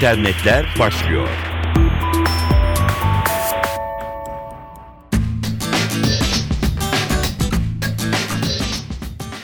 internetler başlıyor.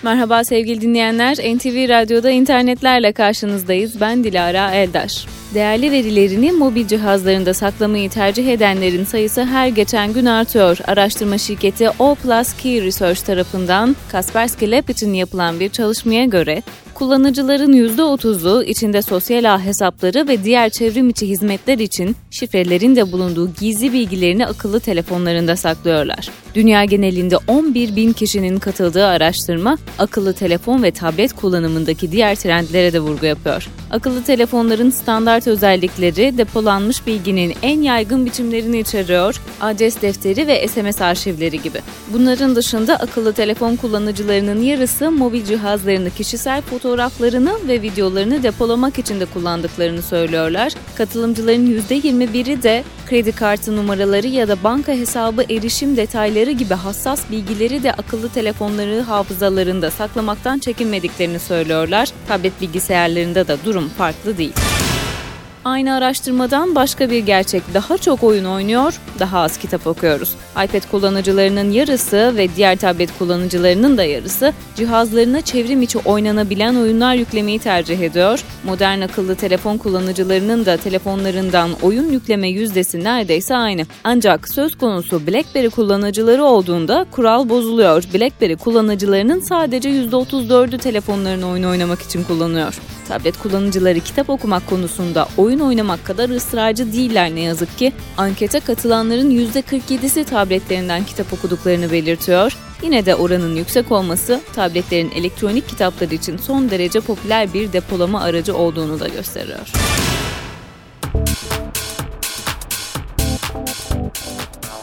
Merhaba sevgili dinleyenler. NTV Radyo'da internetlerle karşınızdayız. Ben Dilara Eldar. Değerli verilerini mobil cihazlarında saklamayı tercih edenlerin sayısı her geçen gün artıyor. Araştırma şirketi O Plus Key Research tarafından Kaspersky Lab için yapılan bir çalışmaya göre kullanıcıların %30'u içinde sosyal ağ hesapları ve diğer çevrim içi hizmetler için şifrelerin de bulunduğu gizli bilgilerini akıllı telefonlarında saklıyorlar. Dünya genelinde 11 bin kişinin katıldığı araştırma, akıllı telefon ve tablet kullanımındaki diğer trendlere de vurgu yapıyor. Akıllı telefonların standart özellikleri depolanmış bilginin en yaygın biçimlerini içeriyor, adres defteri ve SMS arşivleri gibi. Bunların dışında akıllı telefon kullanıcılarının yarısı mobil cihazlarını kişisel fotoğraflarını ve videolarını depolamak için de kullandıklarını söylüyorlar. Katılımcıların %21'i de kredi kartı numaraları ya da banka hesabı erişim detayları gibi hassas bilgileri de akıllı telefonları hafızalarında saklamaktan çekinmediklerini söylüyorlar. Tablet bilgisayarlarında da durum farklı değil. Aynı araştırmadan başka bir gerçek daha çok oyun oynuyor, daha az kitap okuyoruz. iPad kullanıcılarının yarısı ve diğer tablet kullanıcılarının da yarısı cihazlarına çevrim içi oynanabilen oyunlar yüklemeyi tercih ediyor. Modern akıllı telefon kullanıcılarının da telefonlarından oyun yükleme yüzdesi neredeyse aynı. Ancak söz konusu BlackBerry kullanıcıları olduğunda kural bozuluyor. BlackBerry kullanıcılarının sadece %34'ü telefonlarını oyun oynamak için kullanıyor. Tablet kullanıcıları kitap okumak konusunda oyun oynamak kadar ısrarcı değiller ne yazık ki. Ankete katılanların %47'si tabletlerinden kitap okuduklarını belirtiyor. Yine de oranın yüksek olması tabletlerin elektronik kitapları için son derece popüler bir depolama aracı olduğunu da gösteriyor.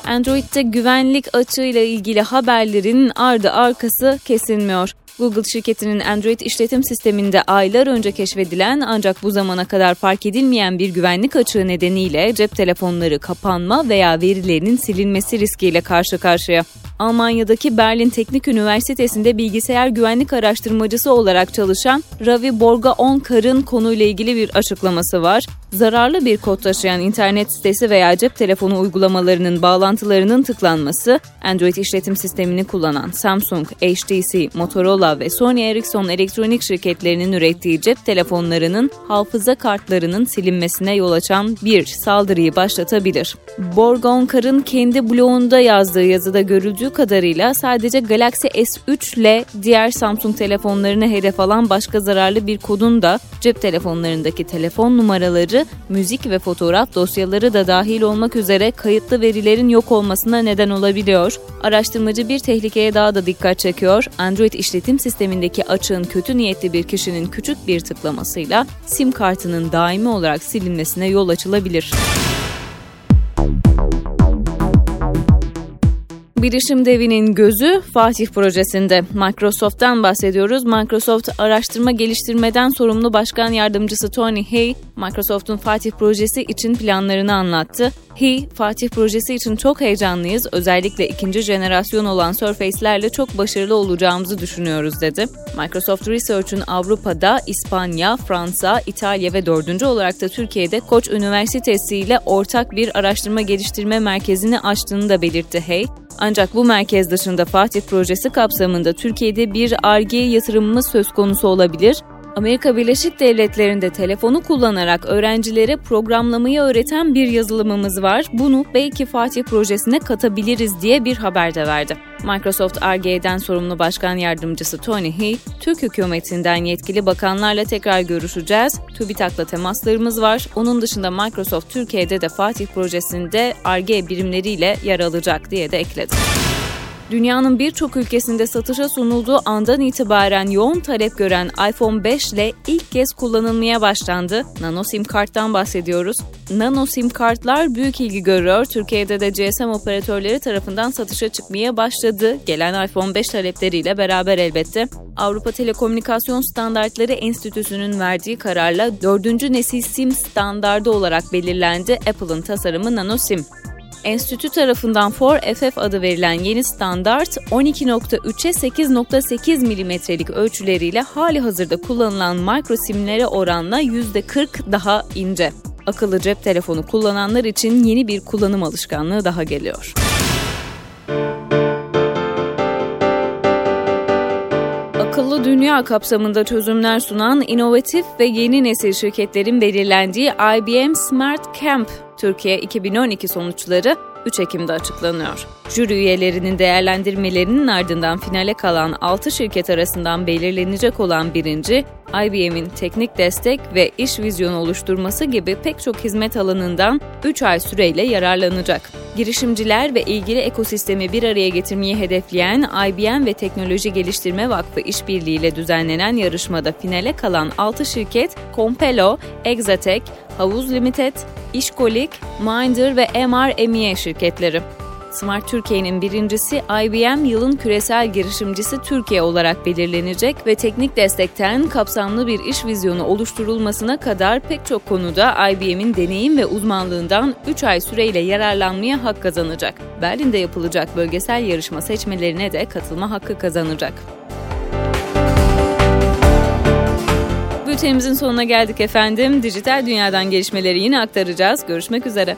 Android'de güvenlik açığıyla ilgili haberlerin ardı arkası kesilmiyor. Google şirketinin Android işletim sisteminde aylar önce keşfedilen ancak bu zamana kadar fark edilmeyen bir güvenlik açığı nedeniyle cep telefonları kapanma veya verilerinin silinmesi riskiyle karşı karşıya. Almanya'daki Berlin Teknik Üniversitesi'nde bilgisayar güvenlik araştırmacısı olarak çalışan Ravi Borga Onkar'ın konuyla ilgili bir açıklaması var. Zararlı bir kod taşıyan internet sitesi veya cep telefonu uygulamalarının bağlantılarının tıklanması, Android işletim sistemini kullanan Samsung, HTC, Motorola ve Sony Ericsson elektronik şirketlerinin ürettiği cep telefonlarının hafıza kartlarının silinmesine yol açan bir saldırıyı başlatabilir. Borgonkar'ın kendi blogunda yazdığı yazıda görüldüğü kadarıyla sadece Galaxy S3 ile diğer Samsung telefonlarını hedef alan başka zararlı bir kodun da cep telefonlarındaki telefon numaraları, müzik ve fotoğraf dosyaları da dahil olmak üzere kayıtlı verilerin yok olmasına neden olabiliyor. Araştırmacı bir tehlikeye daha da dikkat çekiyor. Android işletim sistemindeki açığın kötü niyetli bir kişinin küçük bir tıklamasıyla SIM kartının daimi olarak silinmesine yol açılabilir. Bilişim devinin gözü Fatih projesinde. Microsoft'tan bahsediyoruz. Microsoft araştırma geliştirmeden sorumlu başkan yardımcısı Tony Hay, Microsoft'un Fatih projesi için planlarını anlattı. He, Fatih projesi için çok heyecanlıyız. Özellikle ikinci jenerasyon olan Surface'lerle çok başarılı olacağımızı düşünüyoruz dedi. Microsoft Research'un Avrupa'da İspanya, Fransa, İtalya ve dördüncü olarak da Türkiye'de Koç Üniversitesi ile ortak bir araştırma geliştirme merkezini açtığını da belirtti Hey. Ancak bu merkez dışında Fatih projesi kapsamında Türkiye'de bir ARGE yatırımımız söz konusu olabilir. Amerika Birleşik Devletleri'nde telefonu kullanarak öğrencilere programlamayı öğreten bir yazılımımız var. Bunu belki Fatih projesine katabiliriz diye bir haber de verdi. Microsoft RG'den sorumlu başkan yardımcısı Tony He, Türk hükümetinden yetkili bakanlarla tekrar görüşeceğiz. TÜBİTAK'la temaslarımız var. Onun dışında Microsoft Türkiye'de de Fatih projesinde RG birimleriyle yer alacak diye de ekledi. Dünyanın birçok ülkesinde satışa sunulduğu andan itibaren yoğun talep gören iPhone 5 ile ilk kez kullanılmaya başlandı. Nano SIM karttan bahsediyoruz. Nano SIM kartlar büyük ilgi görüyor. Türkiye'de de GSM operatörleri tarafından satışa çıkmaya başladı. Gelen iPhone 5 talepleriyle beraber elbette. Avrupa Telekomünikasyon Standartları Enstitüsü'nün verdiği kararla 4. nesil SIM standardı olarak belirlendi Apple'ın tasarımı Nano SIM. Enstitü tarafından 4FF adı verilen yeni standart 12.3'e 8.8 milimetrelik ölçüleriyle hali hazırda kullanılan mikrosimlere oranla %40 daha ince. Akıllı cep telefonu kullananlar için yeni bir kullanım alışkanlığı daha geliyor. Akıllı dünya kapsamında çözümler sunan inovatif ve yeni nesil şirketlerin belirlendiği IBM Smart Camp Türkiye 2012 sonuçları 3 Ekim'de açıklanıyor. Jüri üyelerinin değerlendirmelerinin ardından finale kalan 6 şirket arasından belirlenecek olan birinci, IBM'in teknik destek ve iş vizyonu oluşturması gibi pek çok hizmet alanından 3 ay süreyle yararlanacak. Girişimciler ve ilgili ekosistemi bir araya getirmeyi hedefleyen IBM ve Teknoloji Geliştirme Vakfı işbirliğiyle düzenlenen yarışmada finale kalan 6 şirket Compelo, Exatec, Havuz Limited, İşkolik, Minder ve MR EMEA şirketleri. Smart Türkiye'nin birincisi IBM yılın küresel girişimcisi Türkiye olarak belirlenecek ve teknik destekten kapsamlı bir iş vizyonu oluşturulmasına kadar pek çok konuda IBM'in deneyim ve uzmanlığından 3 ay süreyle yararlanmaya hak kazanacak. Berlin'de yapılacak bölgesel yarışma seçmelerine de katılma hakkı kazanacak. Bültenimizin sonuna geldik efendim. Dijital dünyadan gelişmeleri yine aktaracağız. Görüşmek üzere.